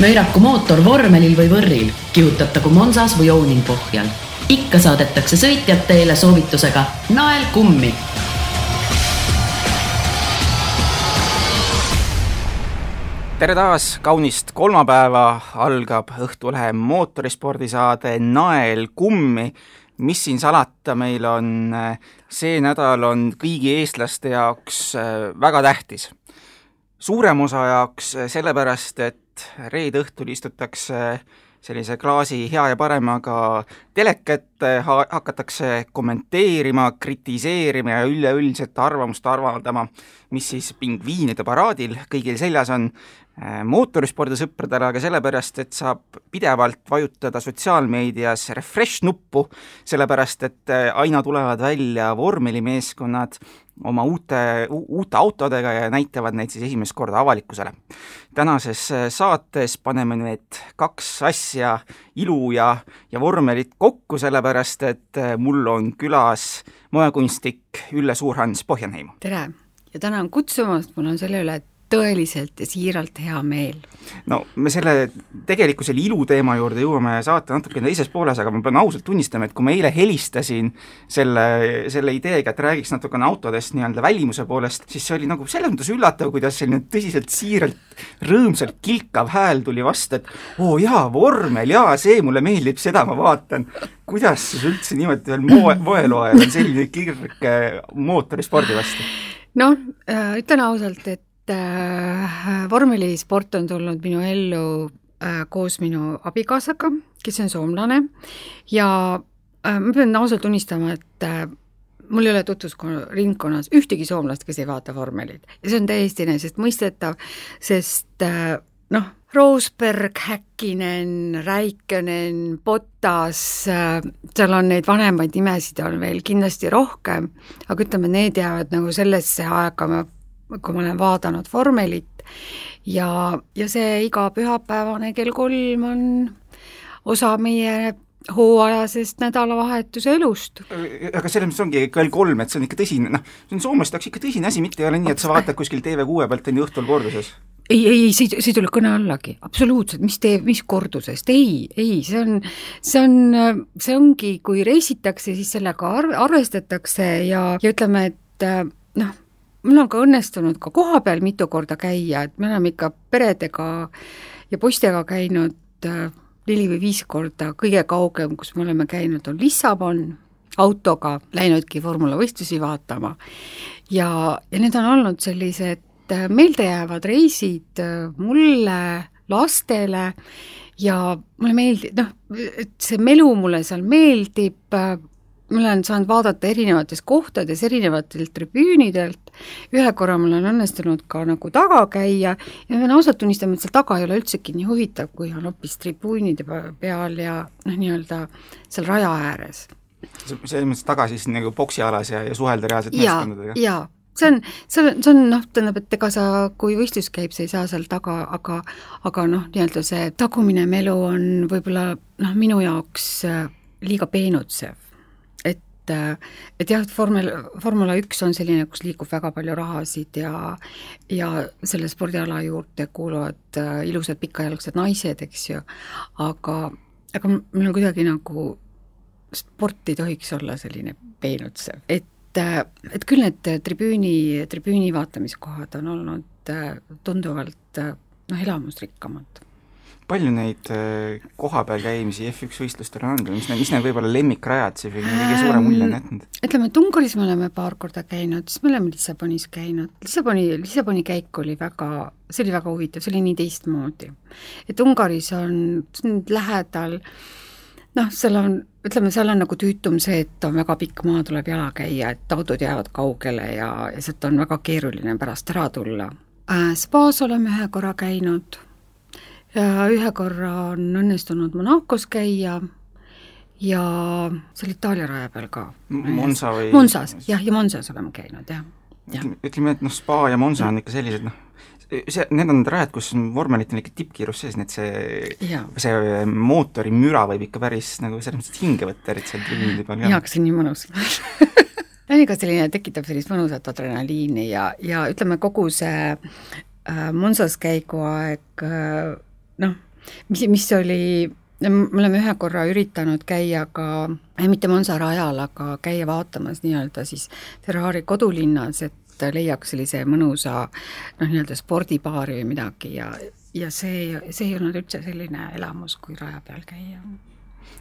möiraku mootor vormelil või võrril, kihutatagu Monsas või Owning pohjal. ikka saadetakse sõitjad teele soovitusega nael kummi tere taas, kaunist kolmapäeva, algab Õhtulehe mootorispordisaade Nael kummi. mis siin salata, meil on, see nädal on kõigi eestlaste jaoks äh, väga tähtis. suurema osa jaoks sellepärast, et reede õhtul istutakse sellise klaasi hea ja paremaga telekat ha hakatakse kommenteerima, kritiseerima ja üleüldiselt arvamust avaldama, mis siis pingviinide paraadil kõigil seljas on Äh, mootorispordisõpradele, aga sellepärast, et saab pidevalt vajutada sotsiaalmeedias refresh nuppu, sellepärast et äh, aina tulevad välja vormelimeeskonnad oma uute, uute autodega ja näitavad neid siis esimest korda avalikkusele. tänases äh, saates paneme need kaks asja, ilu ja, ja vormelit kokku, sellepärast et mul on külas moekunstnik Ülle Suurhans Pohjanheim. tere ja tänan kutsumast, mul on selle üle tõeliselt ja siiralt hea meel. no me selle, tegelikult selle iluteema juurde jõuame saate natukene teises pooles, aga ma pean ausalt tunnistama, et kui ma eile helistasin selle, selle ideega, et räägiks natukene autodest nii-öelda välimuse poolest, siis see oli nagu selles mõttes üllatav, kuidas selline tõsiselt siiralt rõõmsalt kilkav hääl tuli vastu, et oo jaa, vormel, jaa, see mulle meeldib, seda ma vaatan. kuidas siis üldse niimoodi veel moe, moeloojal on selline kirg mootorispordi vastu? noh, äh, ütlen ausalt, et vormelisport on tulnud minu ellu äh, koos minu abikaasaga, kes on soomlane. Ja äh, ma pean ausalt tunnistama, et äh, mul ei ole tutvusringkonnas ühtegi soomlast, kes ei vaata vormelit. Ja see on täiesti enesestmõistetav, sest äh, noh, Roosberg, Häkkinen, Räikkönen, Botas, äh, seal on neid vanemaid nimesid on veel kindlasti rohkem, aga ütleme, need jäävad nagu sellesse aega, kui ma olen vaadanud vormelit. Ja, ja see iga pühapäevane kell kolm on osa meie hooajasest nädalavahetuse elust. aga selles mõttes ongi kell kolm, et see on ikka tõsine, noh, see on soomlaste jaoks ikka tõsine asi, mitte ei ole nii, et sa vaatad kuskil TV6 pealt on ju õhtul korduses. Ei, ei, see, see ei tule kõne allagi, absoluutselt, mis tee, mis kordusest, ei, ei, see on, see on, see ongi, kui reisitakse, siis sellega arv-, arvestatakse ja, ja ütleme, et noh, mul on ka õnnestunud ka kohapeal mitu korda käia, et me oleme ikka peredega ja poistega käinud äh, neli või viis korda, kõige kaugem, kus me oleme käinud, on Lissabon, autoga läinudki vormulavõistlusi vaatama. ja, ja need on olnud sellised äh, meeldejäävad reisid äh, mulle, lastele ja mulle meeldib, noh, et see melu mulle seal meeldib, ma olen saanud vaadata erinevates kohtades, erinevatelt tribüünidelt, ühe korra mul on õnnestunud ka nagu taga käia ja pean ausalt tunnistama, et seal taga ei ole üldsegi nii huvitav, kui on hoopis tribüünide peal ja noh, nii-öelda seal raja ääres. selles mõttes taga siis nagu poksialas ja, ja suhelda reaalselt meeskondadega? jaa, see on, see on, see on noh, tähendab, et ega sa, kui võistlus käib, sa ei saa seal taga, aga aga noh, nii-öelda see tagumine melu on võib-olla noh, minu jaoks äh, liiga peenutsev et, et jah, et vormel, Formula üks on selline, kus liigub väga palju rahasid ja ja selle spordiala juurde kuuluvad äh, ilusad pikajalgsed naised, eks ju, aga, aga mul on kuidagi nagu, sport ei tohiks olla selline peenutsev, et äh, et küll need tribüüni, tribüüni vaatamiskohad on olnud äh, tunduvalt noh, elamusrikkamad palju neid äh, kohapeal käimisi F1 võistlustel on olnud või mis need, mis need võib-olla lemmikrajad siis või kõige suurem mulje on jätnud? ütleme, et Ungaris me oleme paar korda käinud, siis me oleme Lissabonis käinud, Lissaboni, Lissaboni käik oli väga, see oli väga huvitav, see oli nii teistmoodi. et Ungaris on, on lähedal noh, seal on, ütleme, seal on nagu tüütum see, et on väga pikk maa, tuleb jala käia, et autod jäävad kaugele ja, ja sealt on väga keeruline pärast ära tulla äh,. Spaas oleme ühe korra käinud ja ühe korra on õnnestunud Monacos käia ja seal Itaalia raja peal ka. Monza või? Monsas, jah, ja Monsas oleme käinud, jah ja.. ütleme, et noh, Spa ja Monza on ikka sellised noh, see, need on need rajad, kus vormelitel on ikka tippkiirus sees, nii et see, see mootori müra võib ikka päris nagu selles mõttes hinge võtta, eriti seal tribüünide peal. jaa, aga see on nii mõnus ta on ikka selline, tekitab sellist mõnusat adrenaliini ja, ja ütleme, kogu see äh, Monsas käiguaeg äh, noh, mis, mis oli me oleme ühe korra üritanud käia ka, mitte Monza rajal, aga käia vaatamas nii-öelda siis Ferrari kodulinnas, et leiaks sellise mõnusa noh, nii-öelda spordibaari või midagi ja, ja see, see ei olnud üldse selline elamus, kui raja peal käia.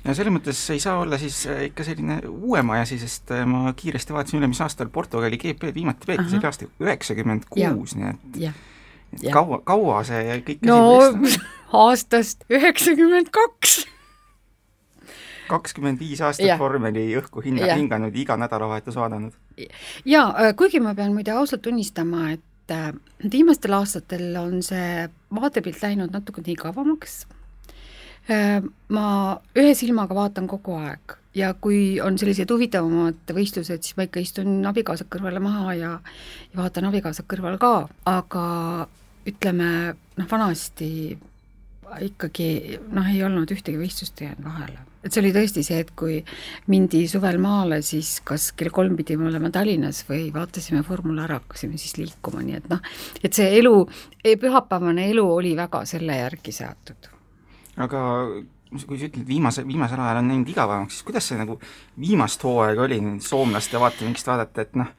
Ja selles mõttes ei saa olla siis äh, ikka selline uuema asi, sest äh, ma kiiresti vaatasin üle, mis aastal Portugali GP-d viimati peeti, see oli aasta üheksakümmend kuus, nii et ja. Ja. kaua, kaua see kõik no aastast üheksakümmend kaks. kakskümmend viis aastat vormeli õhku hinna, hinganud, iga nädalavahetus vaadanud. jaa, äh, kuigi ma pean muide ausalt tunnistama, et viimastel aastatel on see vaatepilt läinud natuke nii kavamaks Äh, ma ühe silmaga vaatan kogu aeg ja kui on sellised huvitavamad võistlused, siis ma ikka istun abikaasa kõrvale maha ja, ja vaatan abikaasa kõrval ka, aga ütleme noh, vanasti ikkagi noh, ei olnud ühtegi võistlust jäänud vahele. et see oli tõesti see, et kui mindi suvel maale, siis kas kell kolm pidime olema Tallinnas või vaatasime vormula ära, hakkasime siis liikuma, nii et noh, et see elu, pühapäevane elu oli väga selle järgi seatud aga kui sa ütled, viimase, viimasel ajal on läinud igavamaks, siis kuidas see nagu viimast hooaega oli soomlaste vaatevinklist vaadata, et noh,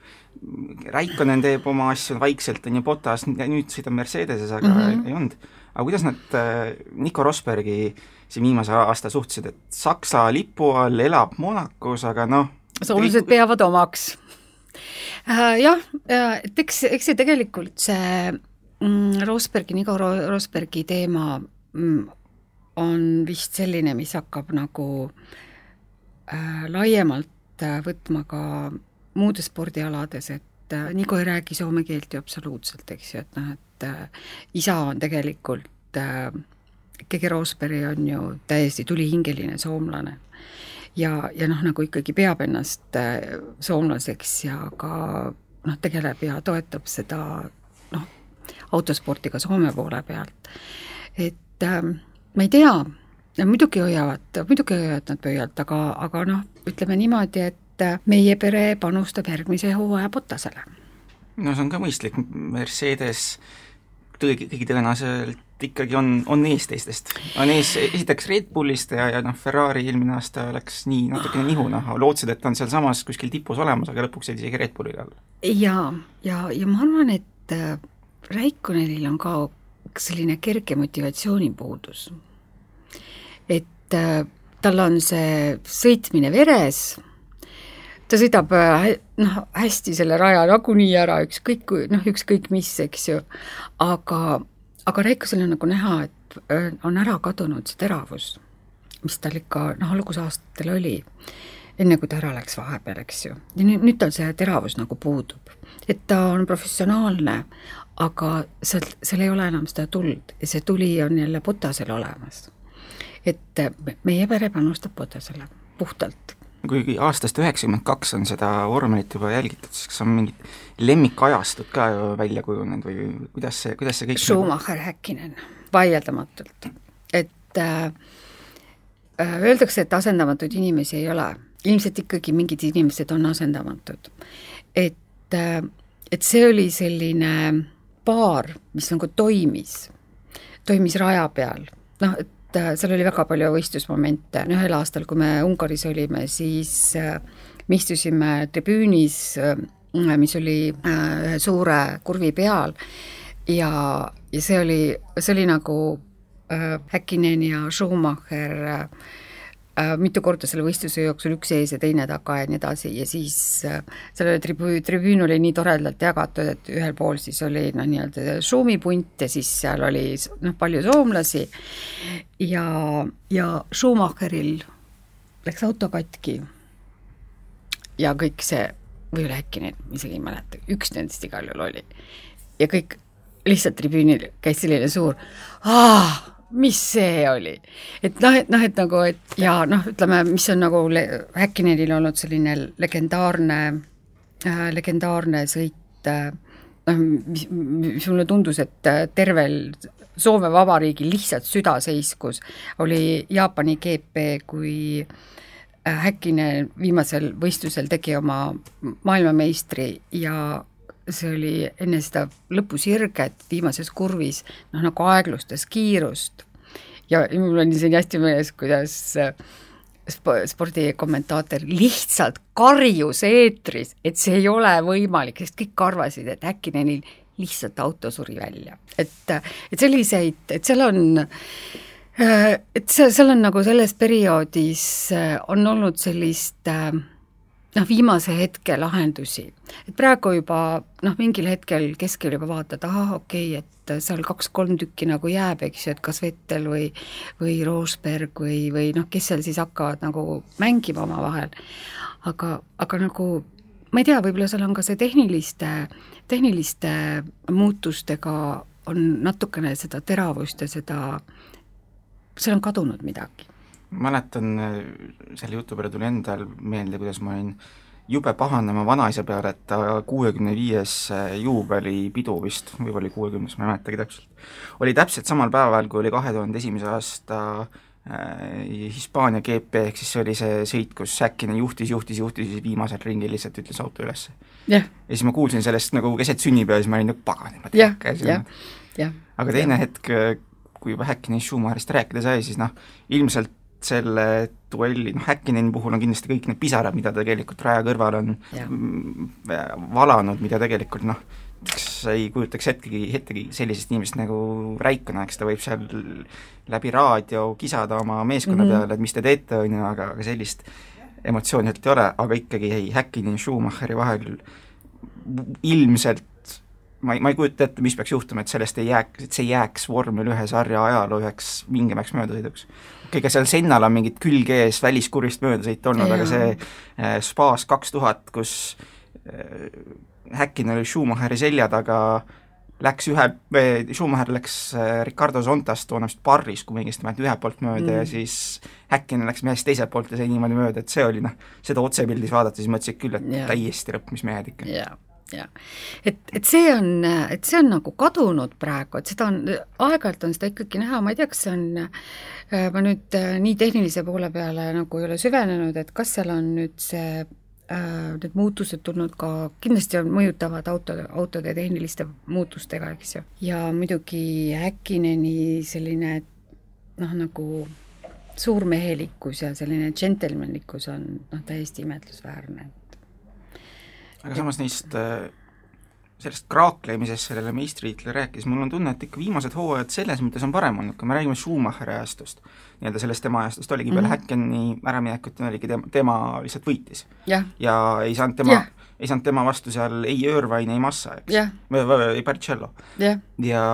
Raikkonen teeb oma asju vaikselt, on ju, Botas nüüd sõidab Mercedeses, aga mm -hmm. ei olnud. aga kuidas nad äh, Nico Rosbergi siin viimase aasta suhtusid, et Saksa lipu all elab Monacos, aga noh soomlased peavad omaks äh,. Jah, äh, et eks, eks see tegelikult see mm, Rosbergi, Nico Rosbergi teema mm, on vist selline, mis hakkab nagu äh, laiemalt äh, võtma ka muudes spordialades, et äh, Nigo ei räägi soome keelt ju absoluutselt, eks ju, et noh, et äh, isa on tegelikult äh,, Kege Rosberg on ju täiesti tulihingeline soomlane. ja, ja noh, nagu ikkagi peab ennast äh, soomlaseks ja ka noh, tegeleb ja toetab seda noh, autosporti ka Soome poole pealt. et äh, ma ei tea, muidugi hoiavad, muidugi hoiavad nad pöialt, aga, aga noh, ütleme niimoodi, et meie pere panustab järgmise hooaja Botasele. no see on ka mõistlik, Mercedes tõegi, kõigi tõenäoliselt ikkagi on, on ees teistest. on ees esiteks Red Bullist ja, ja noh, Ferrari eelmine aasta läks nii natukene nihu, noh, lootsid, et on sealsamas kuskil tipus olemas, aga lõpuks jäid isegi Red Bulli alla. jaa, ja, ja ma arvan, et äh, Raikkonnenil on ka selline kerge motivatsioonipuudus. et äh, tal on see sõitmine veres, ta sõidab äh, noh, hästi selle raja nagunii ära, ükskõik kui, noh, ükskõik mis, eks ju, aga, aga Räikusel on nagu näha, et äh, on ära kadunud see teravus, mis tal ikka noh, algusaastatel oli, enne kui ta ära läks vahepeal, eks ju. ja nüüd, nüüd tal see teravus nagu puudub. et ta on professionaalne, aga seal, seal ei ole enam seda tuld ja see tuli on jälle Potasel olemas. et meie pere panustab Potasele puhtalt. Kuigi aastast üheksakümmend kaks on seda vormelit juba jälgitud, siis kas on mingid lemmikajastud ka ju välja kujunenud või kuidas see, kuidas see kõik Schumacher, Häkkinen, vaieldamatult. et äh, äh, öeldakse, et asendamatuid inimesi ei ole, ilmselt ikkagi mingid inimesed on asendamatud. et äh, et see oli selline paar, mis nagu toimis, toimis raja peal, noh, et äh, seal oli väga palju võistlusmomente, ühel aastal, kui me Ungaris olime, siis äh, me istusime tribüünis, äh, mis oli ühe suure kurvi peal. Ja, ja see oli, see oli nagu Häkkinen ja Schumacher Äh, mitu korda selle võistluse jooksul üks ees ja teine taga ja nii edasi ja siis äh, selle tribüün, tribüün oli nii toredalt jagatud, et ühel pool siis oli noh, nii-öelda šuumipunt ja siis seal oli noh, palju soomlasi ja, ja Schumacheril läks auto katki ja kõik see, või üle äkki neid, isegi ei mäleta, üks nendest igal juhul oli. ja kõik lihtsalt tribüünil käis selline suur aah mis see oli? et noh, et noh, et nagu, et ja noh, ütleme, mis on nagu Häkkinenil olnud selline legendaarne äh,, legendaarne sõit äh,, noh, mis, mis mulle tundus, et äh, tervel Soome Vabariigil lihtsalt süda seiskus, oli Jaapani GP, kui äh, Häkkinen viimasel võistlusel tegi oma maailmameistri ja see oli enne seda lõpusirget viimases kurvis, noh nagu aeglustas kiirust ja mul on isegi hästi meeles, kuidas äh, sp-, spordikommentaator lihtsalt karjus eetris, et see ei ole võimalik, sest kõik arvasid, et äkki neil lihtsalt auto suri välja. et, et selliseid, et seal on et see, seal on nagu selles perioodis on olnud sellist noh, viimase hetke lahendusi. et praegu juba noh, mingil hetkel keskel juba vaatad, ahah, okei okay,, et seal kaks-kolm tükki nagu jääb, eks ju, et kas Vettel või või Rosberg või, või noh, kes seal siis hakkavad nagu mängima omavahel. aga, aga nagu ma ei tea, võib-olla seal on ka see tehniliste, tehniliste muutustega on natukene seda teravust ja seda, seal on kadunud midagi mäletan, selle jutu peale tuli endal meelde, kuidas ma olin jube pahandama vanaisa peale, et ta kuuekümne viies juubelipidu vist, võib-olla oli kuuekümnes, ma ei mäletagi täpselt, oli täpselt samal päeval, kui oli kahe tuhande esimese aasta äh, Hispaania GP, ehk siis see oli see sõit, kus Säkkinen juhtis, juhtis, juhtis ja siis viimasel ringil lihtsalt ütles auto üles yeah.. ja siis ma kuulsin sellest nagu keset sünnipäeva, siis ma olin nagu pagan, et ma tean, käisin yeah. yeah. aga teine yeah. hetk, kui juba Häkkinen Schumacherist rääkida sai, siis noh, ilmselt selle duelli, noh Häkkineni puhul on kindlasti kõik need pisarad, mida ta tegelikult raja kõrval on ja. valanud, mida tegelikult noh, sa ei kujutaks hetkegi, hetkegi sellisest inimesest nagu Raikkonen, eks ta võib seal läbi raadio kisada oma meeskonna mm -hmm. peale, et mis te teete, on ju, aga, aga sellist emotsiooni sealt ei ole, aga ikkagi ei, Häkkini ja Schumacheri vahel ilmselt ma ei, ma ei kujuta ette, mis peaks juhtuma, et sellest ei jääks, et see ei jääks vormel ühe sarja ajaloo üheks vingemaks möödasõiduks ega seal Sennal on mingid külge ees väliskurist möödasõite olnud, aga see äh, Spaas kaks tuhat, kus äh, Häkkinen oli Schumacheri selja taga, läks ühe, Schumacher läks äh, Ricardo Zontast toona vist Barris, kui ma õigesti mäletan, ühelt poolt mööda mm. ja siis Häkkinen läks mehest teiselt poolt ja sai niimoodi mööda, et see oli noh, seda otsepildis vaadates mõtlesid küll, et yeah. täiesti rõppmismehed ikka yeah jah, et, et see on, et see on nagu kadunud praegu, et seda on, aeg-ajalt on seda ikkagi näha, ma ei tea, kas see on, ma nüüd äh, nii tehnilise poole peale nagu ei ole süvenenud, et kas seal on nüüd see äh, need muutused tulnud ka, kindlasti on, mõjutavad autode, autode tehniliste muutustega, eks ju. ja muidugi Häkkineni selline noh, nagu suurmehelikkus ja selline džentelmenlikkus on noh, täiesti imetlusväärne aga samas neist äh, sellest kraaklemisest sellele meistritiitlile rääkides, mul on tunne, et ikka viimased hooajad selles mõttes on parem olnud, kui me räägime Schumacheri ajastust, nii-öelda sellest tema ajastust, oligi mm -hmm. peale Häkkeni äraminekut, oligi tema, tema lihtsalt võitis. Yeah.. ja ei saanud tema yeah., ei saanud tema vastu seal ei Irvine, ei Massa, eks. Yeah., ei Barrichello. Yeah.. ja,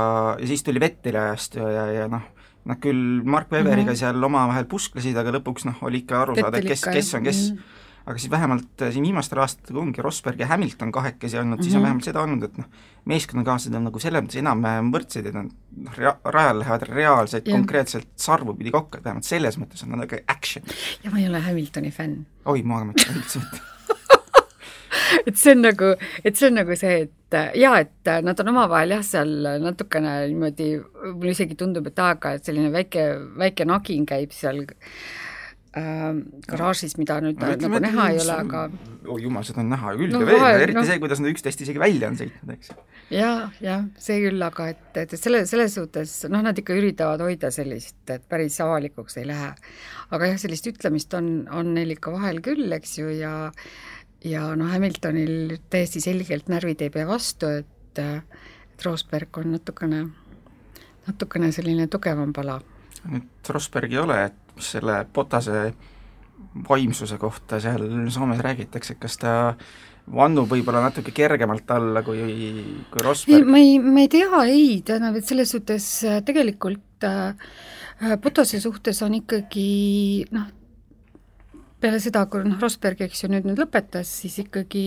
ja siis tuli Vetteli ajastu ja, ja, ja noh, nad küll Mark Weberiga mm -hmm. seal omavahel pusklesid, aga lõpuks noh, oli ikka aru saada, et kes, kes on kes. Mm, -hmm aga siis vähemalt äh, siin viimastel aastatel ongi Rosberg ja Hamilton kahekesi olnud mm, -hmm. siis on mhm. vähemalt seda olnud, et noh, meeskonnakaaslased on nagu selles mõttes enam-vähem võrdsed ja nad noh, rajal lähevad reaalselt yeah. konkreetselt sarvupidi kokku, et vähemalt selles mõttes on nad nagu action. ja ma ei ole Hamiltoni fänn. oi, ma ka mitte, üldse mitte et see on nagu, et see on nagu see, et jaa, et nad on omavahel jah, seal natukene niimoodi, mulle isegi tundub, et aeg-ajalt selline väike, väike nagin käib seal äh, garaažis, mida nüüd no, nagu näha ei ole, aga oh jumal, seda on näha küll no, ja veel, eriti no, see, kuidas nad üksteist isegi välja on sõitnud, eks. jah, jah, see küll, aga et, et selle, selles suhtes noh, nad ikka üritavad hoida sellist, et päris avalikuks ei lähe. aga jah, sellist ütlemist on, on neil ikka vahel küll, eks ju, ja ja noh, Hamiltonil täiesti selgelt närvid ei pea vastu, et et Rosberg on natukene, natukene selline tugevam pala. nüüd Rosberg ei ole, et selle Potase vaimsuse kohta seal Soomes räägitakse, kas ta vannub võib-olla natuke kergemalt alla kui, kui Rosberg? ma ei, ma ei tea, ei, tähendab, et selles suhtes äh, tegelikult äh, Potase suhtes on ikkagi noh, peale seda, kui noh, Rosberg, eks ju, nüüd nüüd lõpetas, siis ikkagi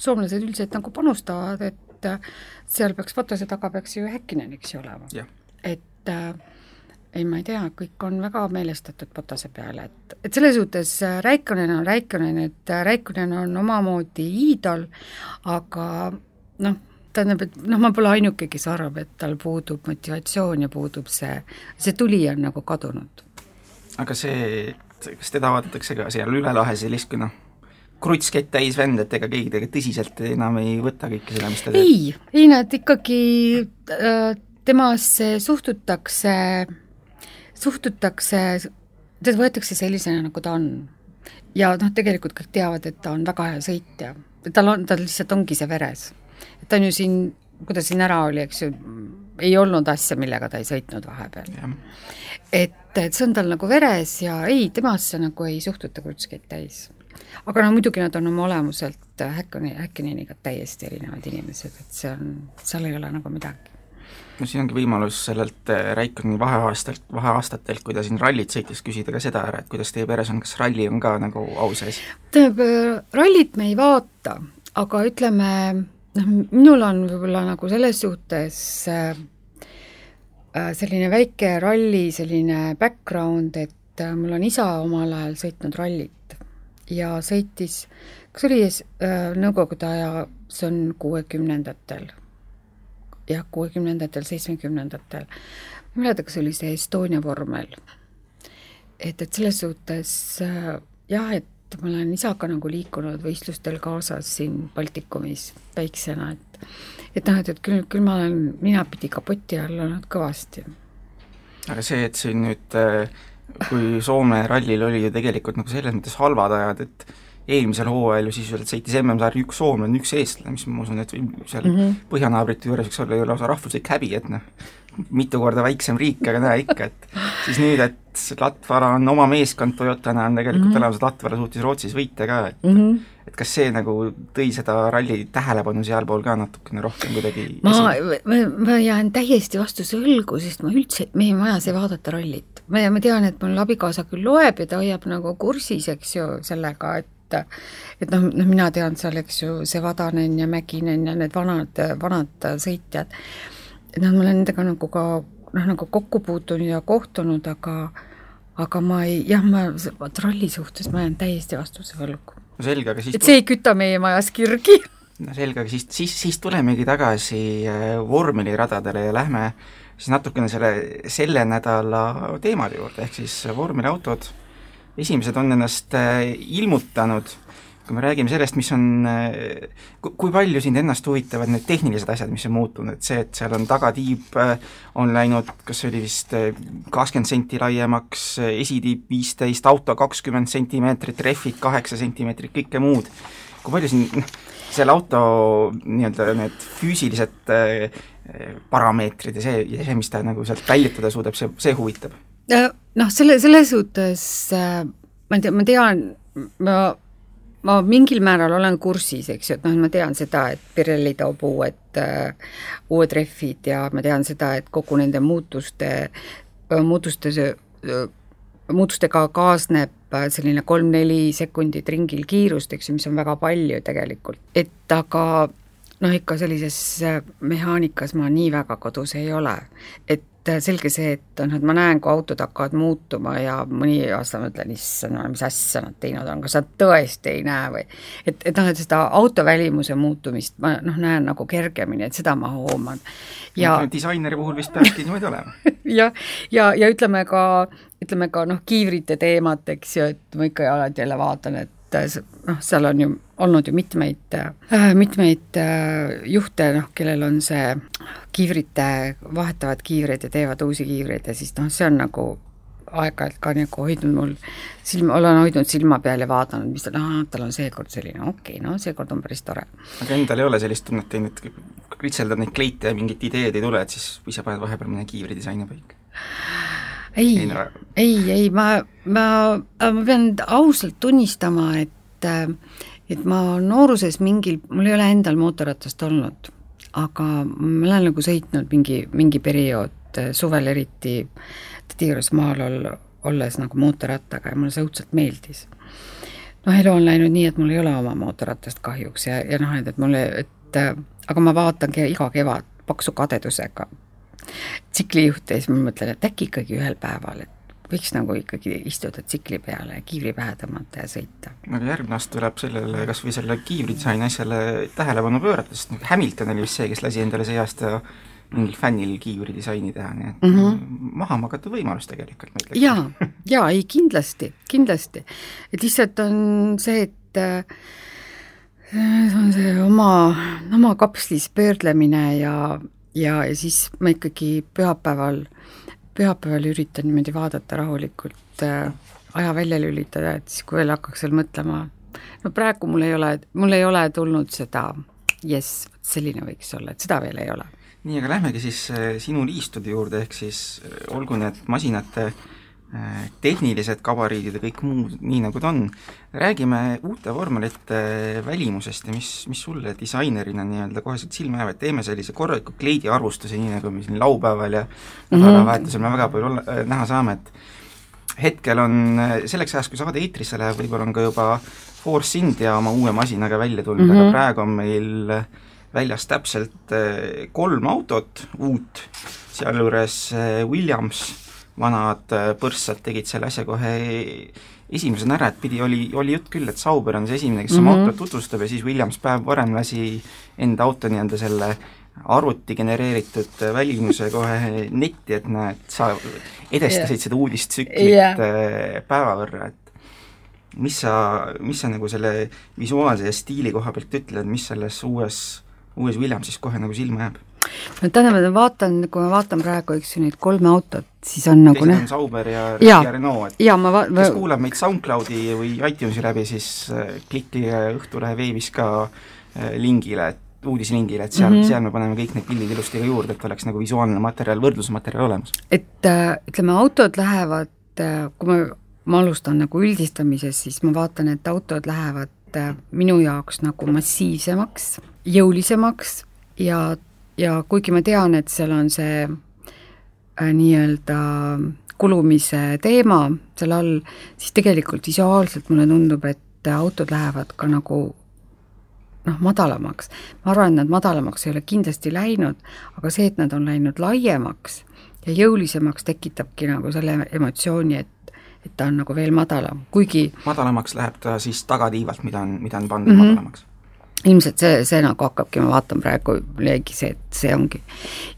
soomlased üldiselt nagu panustavad, et äh, seal peaks Potase taga peaks ju Häkkinen, eks ju, olema. et äh, ei, ma ei tea, kõik on väga meelestatud Potase peale, et, et selles suhtes äh, Räikkönen on Räikkönen, et äh, Räikkönen on omamoodi iidol, aga noh, tähendab, et noh, ma pole ainuke, kes arvab, et tal puudub motivatsioon ja puudub see, see tuli on nagu kadunud. aga see, kas teda vaadatakse ka seal üle lahe sellist, kui noh, krutskett täis vend, et ega keegi tegelikult tõsiselt enam ei võta kõike seda, mis ta teeb? ei, ei nad ikkagi äh, temasse suhtutakse äh, suhtutakse, teda võetakse sellisena, nagu ta on. ja noh, tegelikult kõik teavad, et ta on väga hea sõitja. tal on, tal lihtsalt ongi see veres. ta on ju siin, kui ta siin ära oli, eks ju, ei olnud asja, millega ta ei sõitnud vahepeal. et, et see on tal nagu veres ja ei, temasse nagu ei suhtuta krutskeid täis aga no muidugi nad on oma olemuselt Häkkani, Häkkineniga täiesti erinevad inimesed, et see on, seal ei ole nagu midagi no siin ongi võimalus sellelt äh, Raikoni vaheaastalt, vaheaastatelt, kui ta siin rallit sõitis, küsida ka seda ära, et kuidas teie peres on, kas ralli on ka nagu au sees? tähendab, äh, rallit me ei vaata, aga ütleme, noh, minul on võib-olla nagu selles suhtes äh, äh selline väike ralli selline background, et mul on isa omal ajal sõitnud rallit ja sõitis, kas oli äh, Nõukogude aja, see on kuuekümnendatel jah, kuuekümnendatel, seitsmekümnendatel, ma ei mäleta, kas oli see Estonia vormel. et, et selles suhtes äh, jah, et ma olen isaga nagu liikunud võistlustel kaasas siin Baltikumis väiksena, et et noh, et, et küll, küll ma olen ninapidi kapoti all olnud kõvasti. aga see, et siin nüüd äh, kui Soome rallil oli ju tegelikult nagu selles mõttes halvad ajad, et eelmisel hooajal ju sisuliselt sõitis MM-sarja üks soomlane, üks eestlane, mis ma usun, et seal mm -hmm. põhjanaabrite juures võiks olla ju lausa rahvuslik häbi, et noh, mitu korda väiksem riik, aga näe ikka, et siis nüüd, et Latvara on oma meeskond, Toyotana on tegelikult mm -hmm. tänavused Latvara suutis Rootsis võita ka, et mm -hmm. et kas see nagu tõi seda ralli tähelepanu sealpool ka natukene rohkem kuidagi ma, ma, ma jään täiesti vastuse õlgu, sest ma üldse, meie majas ei vaadata rallit. ma, ma tean, et mul abikaasa küll loeb ja ta hoiab nagu kursis, eks ju, sellega, et et et noh, noh mina tean seal, eks ju, see Vadanen ja Mäkinen ja need vanad, vanad sõitjad, et noh, ma olen nendega nagu ka noh, nagu kokku puutunud ja kohtunud, aga aga ma ei, jah, ma vot ralli suhtes ma jään täiesti vastuse võlgu. no selge, aga siis et see ei küta meie majas kirgi. no selge, aga siis, siis, siis tulemegi tagasi äh, vormeliradadele ja lähme siis natukene selle, selle nädala teemade juurde, ehk siis vormeliautod esimesed on ennast äh, ilmutanud, kui me räägime sellest, mis on, äh, kui palju sind ennast huvitavad need tehnilised asjad, mis on muutunud, see, et seal on tagatiib, äh, on läinud, kas see oli vist kakskümmend senti laiemaks, esitiib viisteist, auto kakskümmend sentimeetrit, rehvid kaheksa sentimeetrit, kõike muud, kui palju sind, noh, selle auto nii-öelda need füüsilised parameetrid ja see, ja see, mis ta nagu sealt väljutada suudab, see, see huvitab noh, selle, selles suhtes äh, ma tean, ma tean, ma, ma mingil määral olen kursis, eks ju, et noh, ma tean seda, et Pirelli toob uued, äh, uued rehvid ja ma tean seda, et kogu nende muutuste, muutuste, muutustega kaasneb selline kolm-neli sekundit ringil kiirust, eks ju, mis on väga palju tegelikult, et aga noh, ikka sellises mehaanikas ma nii väga kodus ei ole. et et selge see, et noh, et ma näen, kui autod hakkavad muutuma ja mõni aasta ma ütlen, issand, mis asja nad teinud on, kas nad tõesti ei näe või et, et noh, et seda auto välimuse muutumist ma noh, näen nagu kergemini, et seda ma hooman. ja disaineri puhul vist peabki niimoodi olema jah, ja, ja, ja ütleme ka, ütleme ka noh, kiivrite teemat, eks ju, et ma ikka alati jälle vaatan, et noh, seal on ju olnud ju mitmeid äh,, mitmeid äh, juhte, noh, kellel on see kiivrite, vahetavad kiivreid ja teevad uusi kiivreid ja siis noh, see on nagu aeg-ajalt ka nagu hoidnud mul silma, olen hoidnud silma peal ja vaadanud, mis tal, tal on seekord selline, okei okay,, no seekord on päris tore. aga endal ei ole sellist tunnet teinud, kritseldad neid kleite ja mingit ideed ei tule, et siis sa paned vahepeal mõne kiivridisaini paika? Ei, ei, ei, ma, ma, ma pean ausalt tunnistama, et et ma nooruses mingil, mul ei ole endal mootorratast olnud, aga ma olen nagu sõitnud mingi, mingi periood suvel eriti juures maal ol-, olles nagu mootorrattaga ja mulle see õudselt meeldis. noh, elu on läinud nii, et mul ei ole oma mootorratast kahjuks ja, ja noh, et, et mulle, et aga ma vaatangi iga kevad paksu kadedusega tsiklijuhte ja siis ma mõtlen, et äkki ikkagi ühel päeval, et võiks nagu ikkagi istuda tsikli peale ja kiivri pähe tõmmata ja sõita. aga järgmine aasta tuleb sellele, kas või selle kiivridisaini asjale tähelepanu pöörata, sest noh, Hamilton oli vist see, kes lasi endale see aasta mingil fännil kiivridisaini teha, nii et mm -hmm. maha magata võimalus tegelikult, jaa, jaa, ei kindlasti, kindlasti. et lihtsalt on see, et äh, see on see oma, oma kapslis pöörlemine ja ja, ja siis ma ikkagi pühapäeval pühapäeval üritan niimoodi vaadata rahulikult äh, aja välja lülitada, et siis, kui veel hakkaks veel mõtlema, no praegu mul ei ole, mul ei ole tulnud seda jess, selline võiks olla, et seda veel ei ole. nii, aga lähmegi siis äh, sinu liistude juurde, ehk siis äh, olgu need masinate äh, tehnilised gabariidid ja kõik muu nii, nagu ta on. räägime uute vormelite välimusest ja mis, mis sulle disainerina nii-öelda koheselt silma jääb, et teeme sellise korraliku kleidiarvustuse, nii nagu me siin laupäeval ja mhm. nädalavahetusel mm -hmm. me väga palju olla, näha saame, et hetkel on selleks ajaks, kui saade eetrisse läheb, võib-olla on ka juba Force India oma uue masinaga välja tulnud mm, -hmm. aga mhm. praegu on meil väljas täpselt kolm autot uut, sealjuures Williams, vanad eh, põrssad tegid selle asja kohe esimesena ära, et pidi, oli, oli jutt küll, et Sauber on see esimene, kes mm -hmm. oma mhm. autot tutvustab ja siis Williams päev varem lasi enda auto nii-öelda selle arvuti genereeritud välimuse kohe netti, et näed, sa edestasid yeah. seda uudistsüklit yeah. päeva võrra, et mis sa, mis sa nagu selle visuaalse ja stiili koha pealt ütled, mis selles uues, uues Williamsis kohe nagu silma jääb? No tähendab, ma vaatan, kui ma vaatan praegu, eks ju, neid kolme autot, siis on nagu teised on Sauber ja, ja, ja Renault, et ja, ma va-, kes kuulab meid SoundCloudi või iTunesi läbi, siis äh, klikige Õhtulehe veebis ka äh, lingile, et uudislingile, et seal mm, -hmm. seal me paneme kõik need pildid ilusti ka juurde, et oleks nagu visuaalne materjal, võrdlusmaterjal olemas. et äh, ütleme, autod lähevad, kui me ma alustan nagu üldistamisest, siis ma vaatan, et autod lähevad äh, minu jaoks nagu massiivsemaks, jõulisemaks ja, ja kuigi ma tean, et seal on see äh, nii-öelda kulumise teema seal all, siis tegelikult visuaalselt mulle tundub, et autod lähevad ka nagu noh, madalamaks. ma arvan, et nad madalamaks ei ole kindlasti läinud, aga see, et nad on läinud laiemaks ja jõulisemaks, tekitabki nagu selle emotsiooni, et et ta on nagu veel madalam, kuigi madalamaks läheb ta siis tagatiivalt, mida on, mida on pandud mm -hmm. madalamaks? Ilmselt see, see nagu hakkabki, ma vaatan praegu, jäigi see, et see ongi.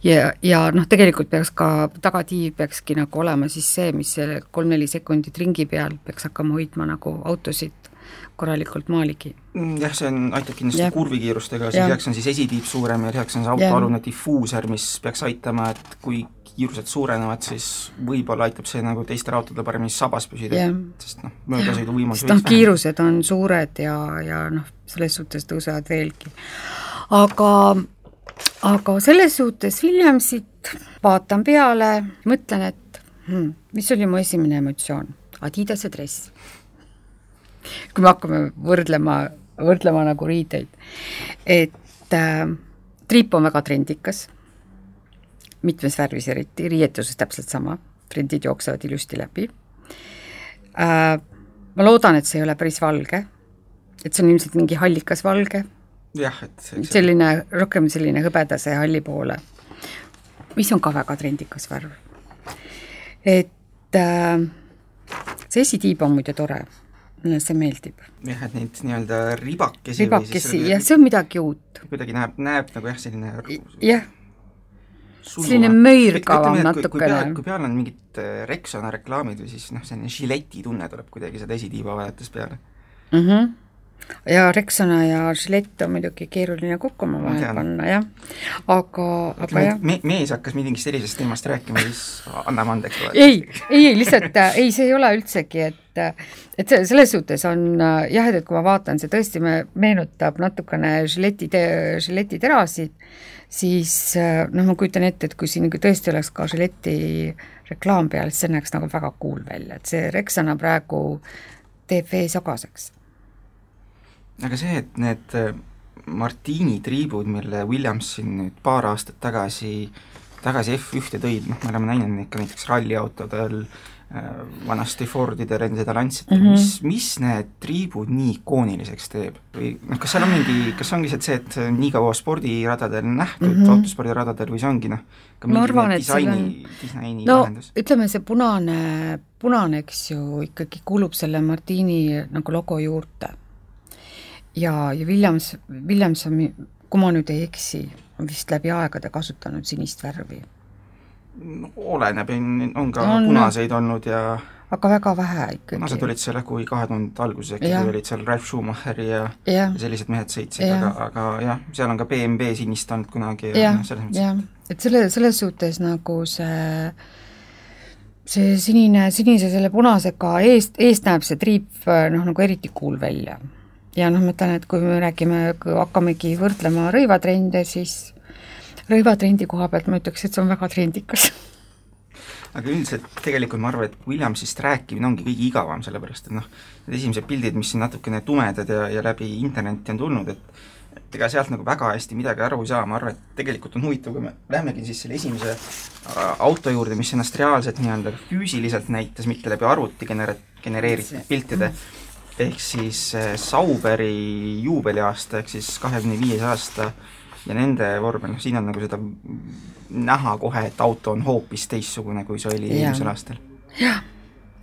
ja, ja noh, tegelikult peaks ka, tagatiiv peakski nagu olema siis see, mis selle kolm-neli sekundit ringi peal peaks hakkama hoidma nagu autosid korralikult maaligi. Mm, jah, see on, aitab kindlasti ja. kurvikiirustega, siis lisaks on siis esitiib suurem ja lisaks on see autoalune difuuser, mis peaks aitama, et kui kiirused suurenevad, siis võib-olla aitab see nagu teistel autodel paremini sabas püsida yeah., sest noh, möödasõiduvõimalus sest noh, kiirused on suured ja, ja noh, selles suhtes tõusevad veelgi. aga, aga selles suhtes Williamsit vaatan peale, mõtlen, et hmm, mis oli mu esimene emotsioon? Adidase dress. kui me hakkame võrdlema, võrdlema nagu riideid, et äh, triip on väga trendikas mitmes värvis eriti, riietuses täpselt sama, trendid jooksevad ilusti läbi äh,. Ma loodan, et see ei ole päris valge, et see on ilmselt mingi hallikas valge. jah, et see, selline, rohkem selline hõbedase halli poole, mis on ka väga trendikas värv. et äh, see esitiib on muide tore mulle see meeldib. jah, et neid nii-öelda ribakesi ribakesi, jah, see on midagi uut. kuidagi näeb, näeb nagu jah, selline jah, selline möirgavam natukene. kui peal on mingid äh, Rexona reklaamid või siis noh, selline žileti tunne tuleb kuidagi seda esitiiba vaadates peale mm. -hmm ja Rexona ja Gillette on muidugi keeruline kokku omavahel panna, jah. aga, aga jah me,. mees hakkas mingist sellisest teemast rääkima, siis anname andeks. ei, ei, ei lihtsalt, äh, ei, see ei ole üldsegi, et äh, et selles suhtes on jah, et, kui ma vaatan, see tõesti me, meenutab natukene Gilletti, Gilletti terasid siis äh, noh, ma kujutan ette, et kui siin tõesti oleks ka Gilletti reklaam peal, siis see näeks nagu väga cool välja, et see Rexona praegu teeb vee sogaseks. Aga see, et need äh, Martini triibud, mille Williams siin nüüd paar aastat tagasi, tagasi F1-e tõid, noh, me oleme näinud neid ka näiteks ralliautodel äh,, vanasti Fordidel enne seda Lancitel mm, -hmm. mis, mis need triibud nii ikooniliseks teeb? või noh, kas seal on mingi, kas ongi lihtsalt see, et nii kaua spordiradadel nähtud mm, -hmm. autospordiradadel või see ongi noh, ka mingi arvan, disaini, on... disaini no, lahendus? ütleme, see punane, punane, eks ju, ikkagi kuulub selle Martini nagu logo juurde. Ja, ja Williams, Williams on, kui ma nüüd ei eksi, on vist läbi aegade kasutanud sinist värvi oleneb, on ka on, punaseid olnud ja aga väga vähe ikkagi. punased olid seal jah, kui kahe tuhandete alguses äkki, kui olid seal Ralf Schumacher ja, ja. ja sellised mehed sõitsid, aga, aga jah, seal on ka BMW sinist olnud kunagi ja, ja noh, selles mõttes et selle, selles suhtes nagu see see sinine, sinise selle punasega eest, eest näeb see triip noh, nagu eriti cool välja. Ja noh, ma ütlen, et kui me räägime, hakkamegi võrdlema rõivatrende, siis rõivatrendi koha pealt ma ütleks, et see on väga trendikas. Aga üldiselt tegelikult ma arvan, et Williamsist rääkimine ongi kõige igavam, sellepärast et noh, need esimesed pildid, mis siin natukene tumedad ja, ja läbi interneti on tulnud, et et ega sealt nagu väga hästi midagi aru ei saa, ma arvan, et tegelikult on huvitav, kui me lähemegi siis selle esimese äh, auto juurde, mis ennast reaalselt nii-öelda füüsiliselt näitas, mitte läbi arvuti genera-, genereeritud piltide, ehk siis äh, Sauberi juubeliaasta, ehk siis kahekümne viies aasta ja nende vormel, noh siin on nagu seda näha kohe, et auto on hoopis teistsugune, kui see oli eelmisel aastal ja,.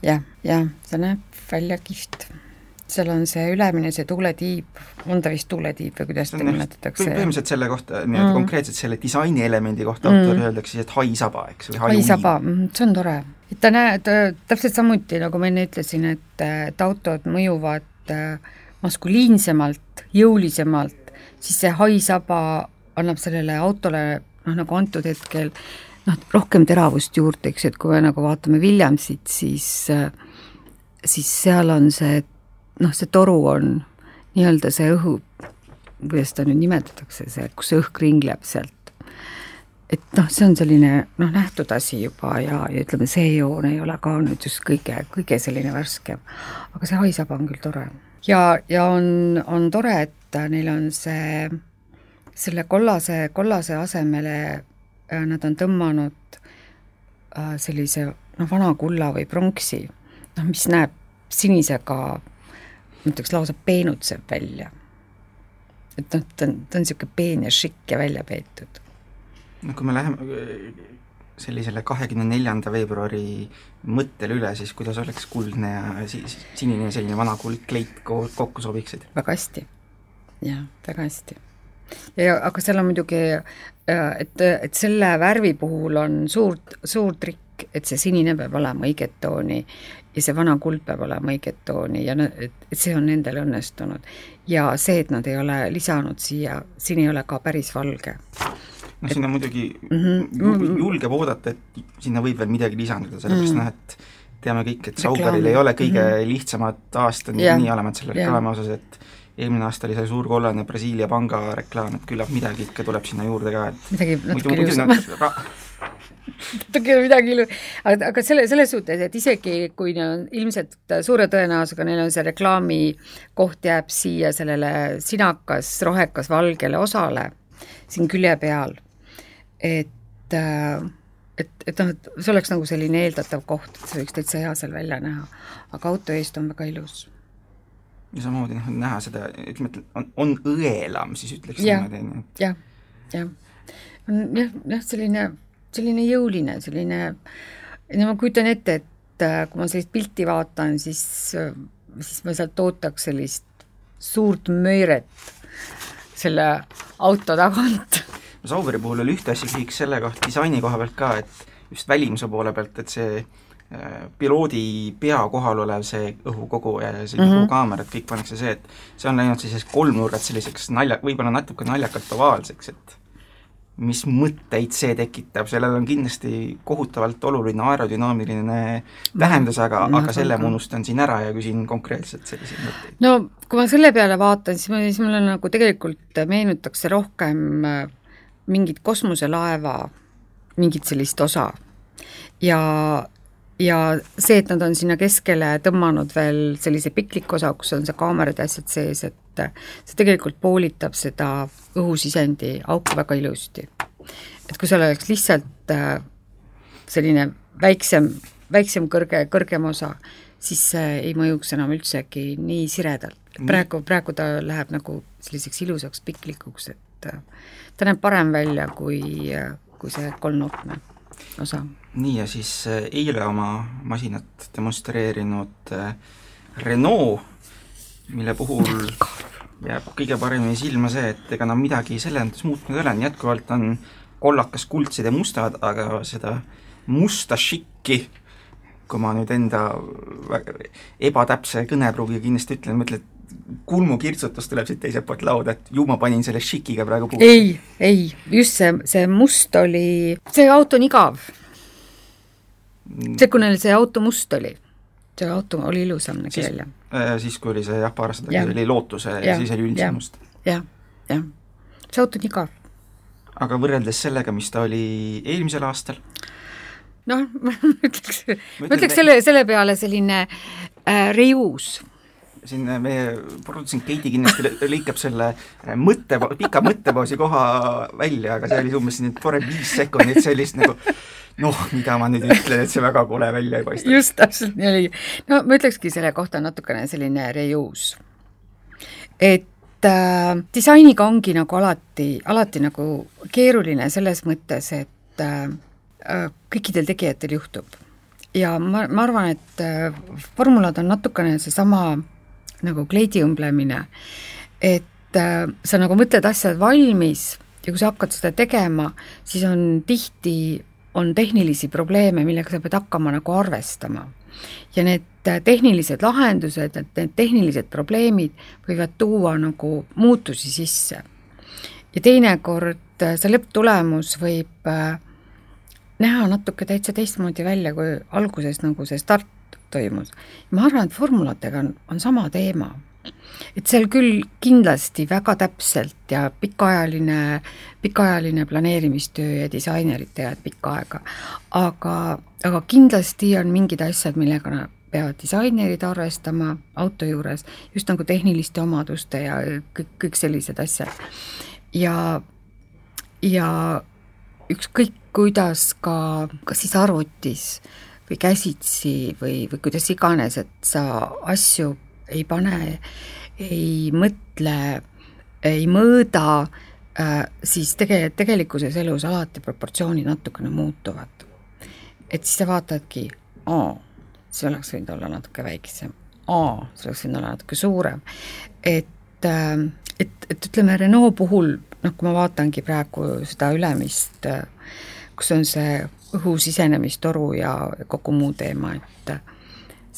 jah, jah, see näeb välja kihvt seal on see ülemine, see tuuletiib, on ta vist tuuletiib või kuidas seda nimetatakse? põhimõtteliselt selle kohta, nii-öelda mm. konkreetselt selle disainielemendi kohta mm. autorile öeldakse siis, et haisaba, eks või haisaba, mm, see on tore. Et ta näed, täpselt samuti, nagu ma enne ütlesin, et, et autod mõjuvad äh, maskuliinsemalt, jõulisemalt, siis see haisaba annab sellele autole noh, nagu antud hetkel noh, rohkem teravust juurde, eks, et kui me nagu vaatame Williamsit, siis äh, siis seal on see noh, see toru on nii-öelda see õhu, kuidas seda nüüd nimetatakse, see, kus see õhk ringleb sealt. Et noh, see on selline noh, nähtud asi juba ja, ja ütleme, see joon ei ole ka nüüd just kõige, kõige selline värskem. aga see haisab on küll tore. ja, ja on, on tore, et neil on see, selle kollase, kollase asemele äh, nad on tõmmanud äh, sellise noh, vana kulla või pronksi, noh, mis näeb sinisega ma ütleks lausa peenutseb välja. et noh, ta on, ta on niisugune peen ja šikk ja välja peetud. No kui me läheme äh, sellisele kahekümne neljanda veebruari mõttele üle, siis kuidas oleks kuldne ja sinine selline vana kuldkleit kokku sobiksid? väga hästi, jah, väga hästi. ja aga seal on muidugi, äh, et, et selle värvi puhul on suur, suur trikk, et see sinine peab olema õiget tooni ja see vana kuld peab olema õiget tooni ja et see on nendel õnnestunud. ja see, et nad ei ole lisanud siia, siin ei ole ka päris valge. Noh, sinna muidugi mm -hmm. julgeb oodata, et sinna võib veel midagi lisanduda, sellepärast mm -hmm. noh, et teame kõik, et Sauberil ei ole kõige mm -hmm. lihtsamad aastad yeah. nii olemas selle reklaami yeah. osas, et eelmine aasta oli see suur kollane Brasiilia panga reklaam, et küllap midagi ikka tuleb sinna juurde ka, et midagi natuke ilusamat natuke midagi ilu-, aga, aga selle, selles suhtes, et isegi kui on ilmselt suure tõenäosusega neil on see reklaamikoht jääb siia sellele sinakas, rohekas, valgele osale siin külje peal, et et, et noh, et see oleks nagu selline eeldatav koht, et see võiks täitsa hea seal välja näha. aga auto eest on väga ilus. ja samamoodi noh, näha seda, ütleme, et on, on õelam, siis ütleks niimoodi. jah, jah. on jah, jah, selline selline jõuline, selline, no ma kujutan ette, et äh, kui ma sellist pilti vaatan, siis, äh, siis ma sealt ootaks sellist suurt mööret selle auto tagant. Sauberi puhul oli ühte asja küsiks selle kohta disaini koha pealt ka, et just välimuse poole pealt, et see äh, piloodi pea kohal olev see õhukogu ja see mm -hmm. õhukaamera, et kõik pannakse see, et see on läinud selliseks kolmnurgad selliseks nalja, võib-olla natuke naljakalt ovaalseks, et mis mõtteid see tekitab, sellel on kindlasti kohutavalt oluline aerodünaamiline tähendus, aga, aga selle ma unustan siin ära ja küsin konkreetselt selliseid mõtteid. no kui ma selle peale vaatan, siis ma, siis mulle nagu tegelikult meenutaks see rohkem äh, mingit kosmoselaeva, mingit sellist osa. ja, ja see, et nad on sinna keskele tõmmanud veel sellise pikliku osa, kus on see kaamerad ja asjad sees, et see tegelikult poolitab seda õhusisendi auku väga ilusti. et kui seal oleks lihtsalt äh, selline väiksem, väiksem kõrge, kõrgem osa, siis see ei mõjuks enam üldsegi nii siredalt. praegu, praegu ta läheb nagu selliseks ilusaks piklikuks, et äh, ta näeb parem välja kui, äh, kui see kolmnurkne osa. nii, ja siis eile oma masinat demonstreerinud Renault, mille puhul jääb kõige paremini silma see, et ega nad midagi mõttes muutnud ei ole, jätkuvalt on kollakas, kuldsed ja mustad, aga seda musta šikki, kui ma nüüd enda ebatäpse kõnepruugiga kindlasti ütlen, mõtled, kulmukirtsutus tuleb siit teiselt poolt lauda, et ju ma panin selle šikiga praegu puusse. ei, ei, just see, see must oli, see auto on igav see, neil see auto must oli, see auto oli ilusam nägi Siis- välja. Äh, siis, kui oli see jah, paar aastat tagasi oli Lootuse ja Jah, siis oli üldse must. jah, jah. see auto on igav. aga võrreldes sellega, mis ta oli eelmisel aastal, noh, ma ütleks, ma ütleks selle, selle peale selline äh, reius siin äh, meie produtsent Keiti kindlasti lõ- lõikab selle äh, mõtte, pika mõttepausi koha välja, aga see oli umbes selline tore viis sekundit sellist nagu noh, mida ma nüüd ütlen, et see väga kole välja ei paista. just täpselt nii oli. no ma ütlekski selle kohta natukene selline reus. et äh, disainiga ongi nagu alati, alati nagu keeruline selles mõttes, et äh, äh, kõikidel tegijatel juhtub. ja ma, ma arvan, et äh, formulad on natukene seesama nagu kleidi õmblemine, et äh, sa nagu mõtled asjad valmis ja kui sa hakkad seda tegema, siis on tihti, on tehnilisi probleeme, millega sa pead hakkama nagu arvestama. ja need äh, tehnilised lahendused, et need tehnilised probleemid võivad tuua nagu muutusi sisse. ja teinekord äh, see lõpptulemus võib äh, näha natuke täitsa teistmoodi välja, kui alguses nagu see start toimus. ma arvan, et formulatega on, on sama teema. et seal küll kindlasti väga täpselt ja pikaajaline, pikaajaline planeerimistöö ja disainerid teevad pikka aega, aga, aga kindlasti on mingid asjad, millega nad peavad disainerid arvestama auto juures, just nagu tehniliste omaduste ja kõik, kõik sellised asjad. ja, ja ükskõik kuidas ka, kas siis arvutis või käsitsi või, või kuidas iganes, et sa asju ei pane, ei mõtle, ei mõõda äh,, siis tege-, tegelikkuses elus alati proportsioonid natukene muutuvad. et siis sa vaatadki, aa, see oleks võinud olla natuke väiksem, aa, see oleks võinud olla natuke suurem, et äh, et, et ütleme, Renault puhul, noh, kui ma vaatangi praegu seda ülemist, kus on see õhu sisenemistoru ja kogu muu teema, et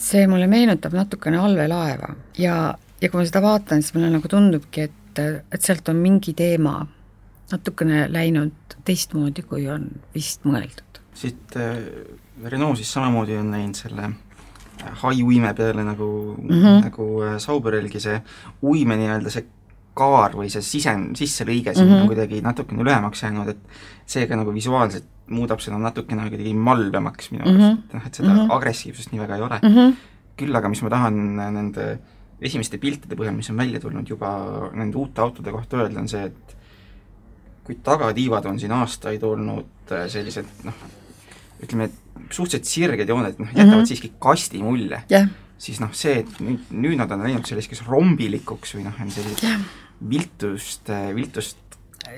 see mulle meenutab natukene allveelaeva ja, ja kui ma seda vaatan, siis mulle nagu tundubki, et, et sealt on mingi teema natukene läinud teistmoodi, kui on vist mõeldud. siit äh, Renault siis samamoodi on läinud selle äh, hai uime peale nagu mm. -hmm. nagu äh, Sauberelgi see uime nii-öelda see kaar või see sisend, sisselõige siin mm. -hmm. on kuidagi natukene lühemaks jäänud, et seega nagu visuaalselt muudab seda natukene kuidagi malbemaks minu arust, et noh, et seda mm. -hmm. agressiivsust nii väga ei ole Mm -hmm. küll aga mis ma tahan nende esimeste piltide põhjal, mis on välja tulnud juba nende uute autode kohta öelda, on see, et kui tagatiivad on siin aastaid olnud äh, sellised noh, ütleme, et suhteliselt sirged jooned, noh, jätavad mm. -hmm. siiski kasti mulje, jah, siis noh, see, et nüüd, nüüd nad on läinud selliseks rombilikuks või noh, on sellised jah, viltust, viltust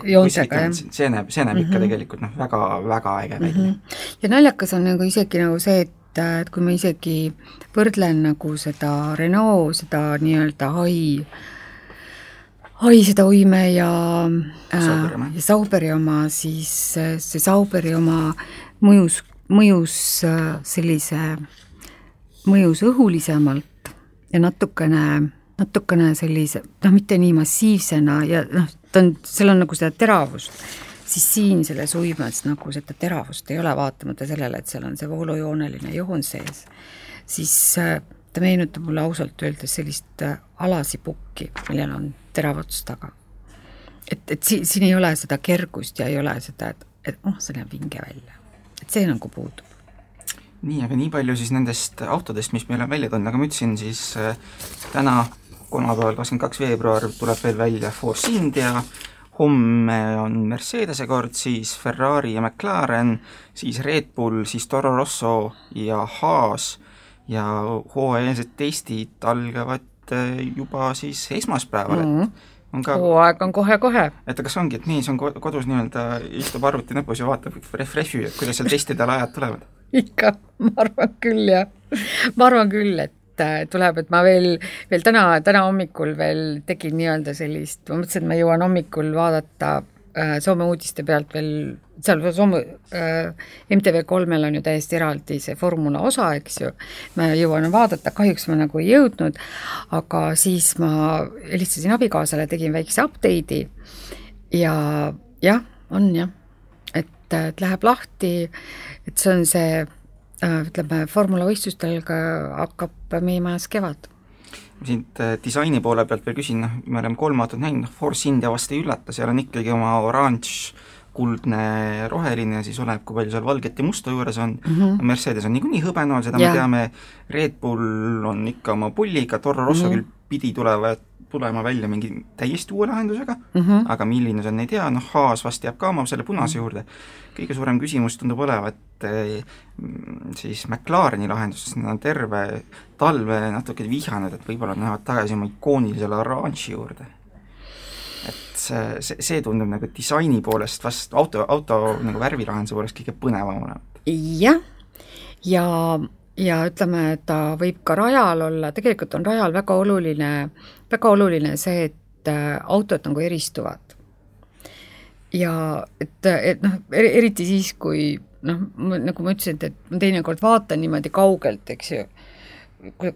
joontega, jah. see näeb, see näeb mm -hmm. ikka Mhm. tegelikult noh, väga, väga äge välja mm. Mhm. ja naljakas on nagu isegi nagu see, et et kui ma isegi võrdlen nagu seda Renault, seda nii-öelda hai, hai seda uime ja Sauberi oma. äh, ja Sauberi oma, siis äh, see Sauberi oma mõjus, mõjus äh, sellise, mõjus õhulisemalt ja natukene, natukene sellise, noh, mitte nii massiivsena ja noh, ta on, seal on nagu seda teravust siis siin selles uimas nagu seda teravust ei ole, vaatamata sellele, et seal on see voolujooneline joon sees, siis äh, ta meenutab mulle ausalt öeldes sellist äh, alasipukki, millel on terav ots taga. et, et siin, siin ei ole seda kergust ja ei ole seda, et, et oh, see näeb vinge välja. et see nagu puudub. nii, aga nii palju siis nendest autodest, mis meil on välja tulnud, nagu ma ütlesin, siis äh, täna, kolmapäeval, kakskümmend kaks veebruar tuleb veel välja Force India, homme on Mercedese kord, siis Ferrari ja McLaren, siis Red Bull, siis Toro Rosso ja Haas ja hooajalised testid algavad äh, juba siis esmaspäeval mm, Mhm. -hmm. on ka hooaeg on kohe-kohe. et kas ongi, et mees on ko- kodus nii-öelda, istub arvuti näpus ja vaatab refresh'i, et kuidas seal testide ajad tulevad? ikka, ma arvan küll, jah. ma arvan küll, et äh, tuleb, et ma veel, veel täna, täna hommikul veel tegin nii-öelda sellist, ma mõtlesin, et ma jõuan hommikul vaadata äh, Soome uudiste pealt veel, seal Soome äh, MTV kolmel on ju täiesti eraldi see formula osa, eks ju, ma jõuan vaadata, kahjuks ma nagu ei jõudnud, aga siis ma helistasin abikaasale, tegin väikse update'i ja jah, on jah, et, et läheb lahti, et see on see ütleme, formulavõistlustel ka hakkab meie majas kevad siit äh, disaini poole pealt veel küsin, noh, me oleme kolm autot näinud, noh, Force India vast ei üllata, seal on ikkagi oma oranž, kuldne, roheline siis oleneb, kui palju seal valget ja musta juures on mm, -hmm. Mercedes on niikuinii hõbenool, seda yeah. me teame, Red Bull on ikka oma pulliga, Toro Rosso mm -hmm. küll pidi tulema, tulema välja mingi täiesti uue lahendusega mm, -hmm. aga milline see on, ei tea, noh, Haas vast jääb ka oma selle punase mhm. juurde. kõige suurem küsimus tundub olevat eh, siis McLareni lahendus, sest nad on terve talve natuke vihjanud, et võib-olla nad lähevad tagasi oma ikoonilisele oranži juurde see, see, tundub nagu disaini poolest vast auto, auto nagu värvilahenduse poolest kõige põnevam olevat. jah, ja, ja ütleme, et ta võib ka rajal olla, tegelikult on rajal väga oluline, väga oluline see, et äh, autod nagu eristuvad. ja et, et noh, eriti siis, kui noh, nagu ma ütlesin, et ma teinekord vaatan niimoodi kaugelt, eks ju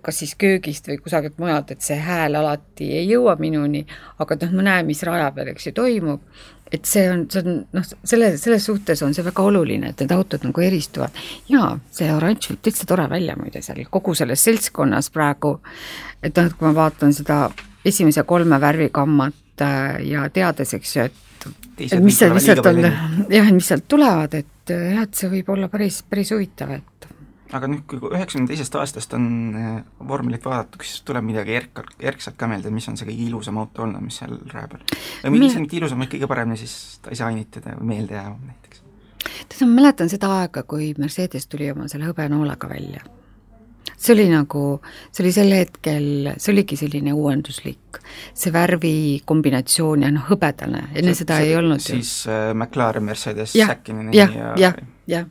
kas siis köögist või kusagilt mujalt, et see hääl alati ei jõua minuni, aga noh, ma näen, mis raja peal, eks ju, toimub, et see on, see on noh, selle, selles suhtes on see väga oluline, et need autod nagu eristuvad. jaa, see oranž võib täitsa tore välja muide seal kogu selles seltskonnas praegu, et noh, kui ma vaatan seda esimese kolme värvikammat äh, ja teades, eks ju, et et mis sealt, mis sealt on, jah, mis sealt tulevad, et jah, et see võib olla päris, päris huvitav, et aga noh, kui üheksakümne teisest aastast on äh, vormelit vaadatud, siis tuleb midagi erk-, erksalt ka meelde, mis on see kõige ilusam auto olnud, mis seal raja peal või mis on mitte ilusam, vaid kõige paremini siis disainitud ja meeldejäävam näiteks? tead, ma mäletan seda aega, kui Mercedes tuli oma selle hõbenoolega välja. see oli nagu, see oli sel hetkel, see oligi selline uuenduslik, see värvikombinatsioon ja noh, hõbedane, enne see, seda see, ei olnud siis ju. äh, McLaren, Mercedes, Säkkinen ja, ja, ja, ja jah,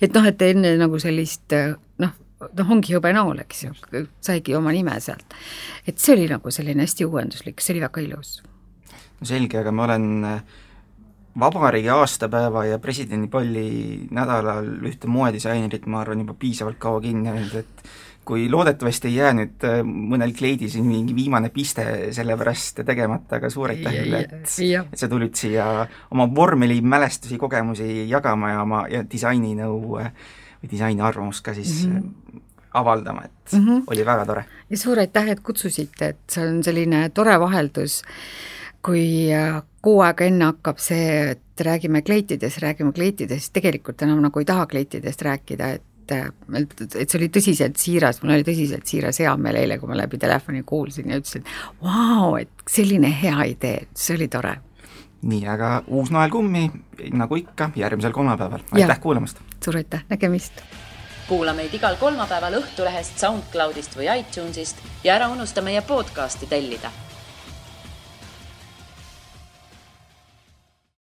et noh, et enne nagu sellist noh, noh, ongi hõbenool, eks ju, saigi oma nime sealt. et see oli nagu selline hästi uuenduslik, see oli väga ilus. no selge, aga ma olen äh, vabariigi aastapäeva ja presidendipalli nädalal ühte moedisainerit, ma arvan, juba piisavalt kaua kinni hoidnud, et kui loodetavasti ei jää nüüd äh, mõnel kleidil siin mingi viimane piste selle pärast tegemata, aga suur aitäh sulle, et, et sa tulid siia oma vormelimälestusi, kogemusi jagama ja oma ja disaininõu äh, või disaini arvamust ka siis mm -hmm. avaldama, et mm -hmm. oli väga tore. ja suur aitäh, et kutsusite, et see on selline tore vaheldus, kui kuu aega enne hakkab see, et räägime kleitidest, räägime kleitidest, tegelikult enam nagu ei taha kleitidest rääkida, et et, et see oli tõsiselt siiras, mul oli tõsiselt siiras heameel eile, kui ma läbi telefoni kuulsin ja ütlesin, vau, et selline hea idee, see oli tore. nii, aga uus naelkummi, nagu ikka, järgmisel kolmapäeval, aitäh kuulamast! suur aitäh, nägemist! kuula meid igal kolmapäeval Õhtulehest, SoundCloudist või iTunesist ja ära unusta meie podcasti tellida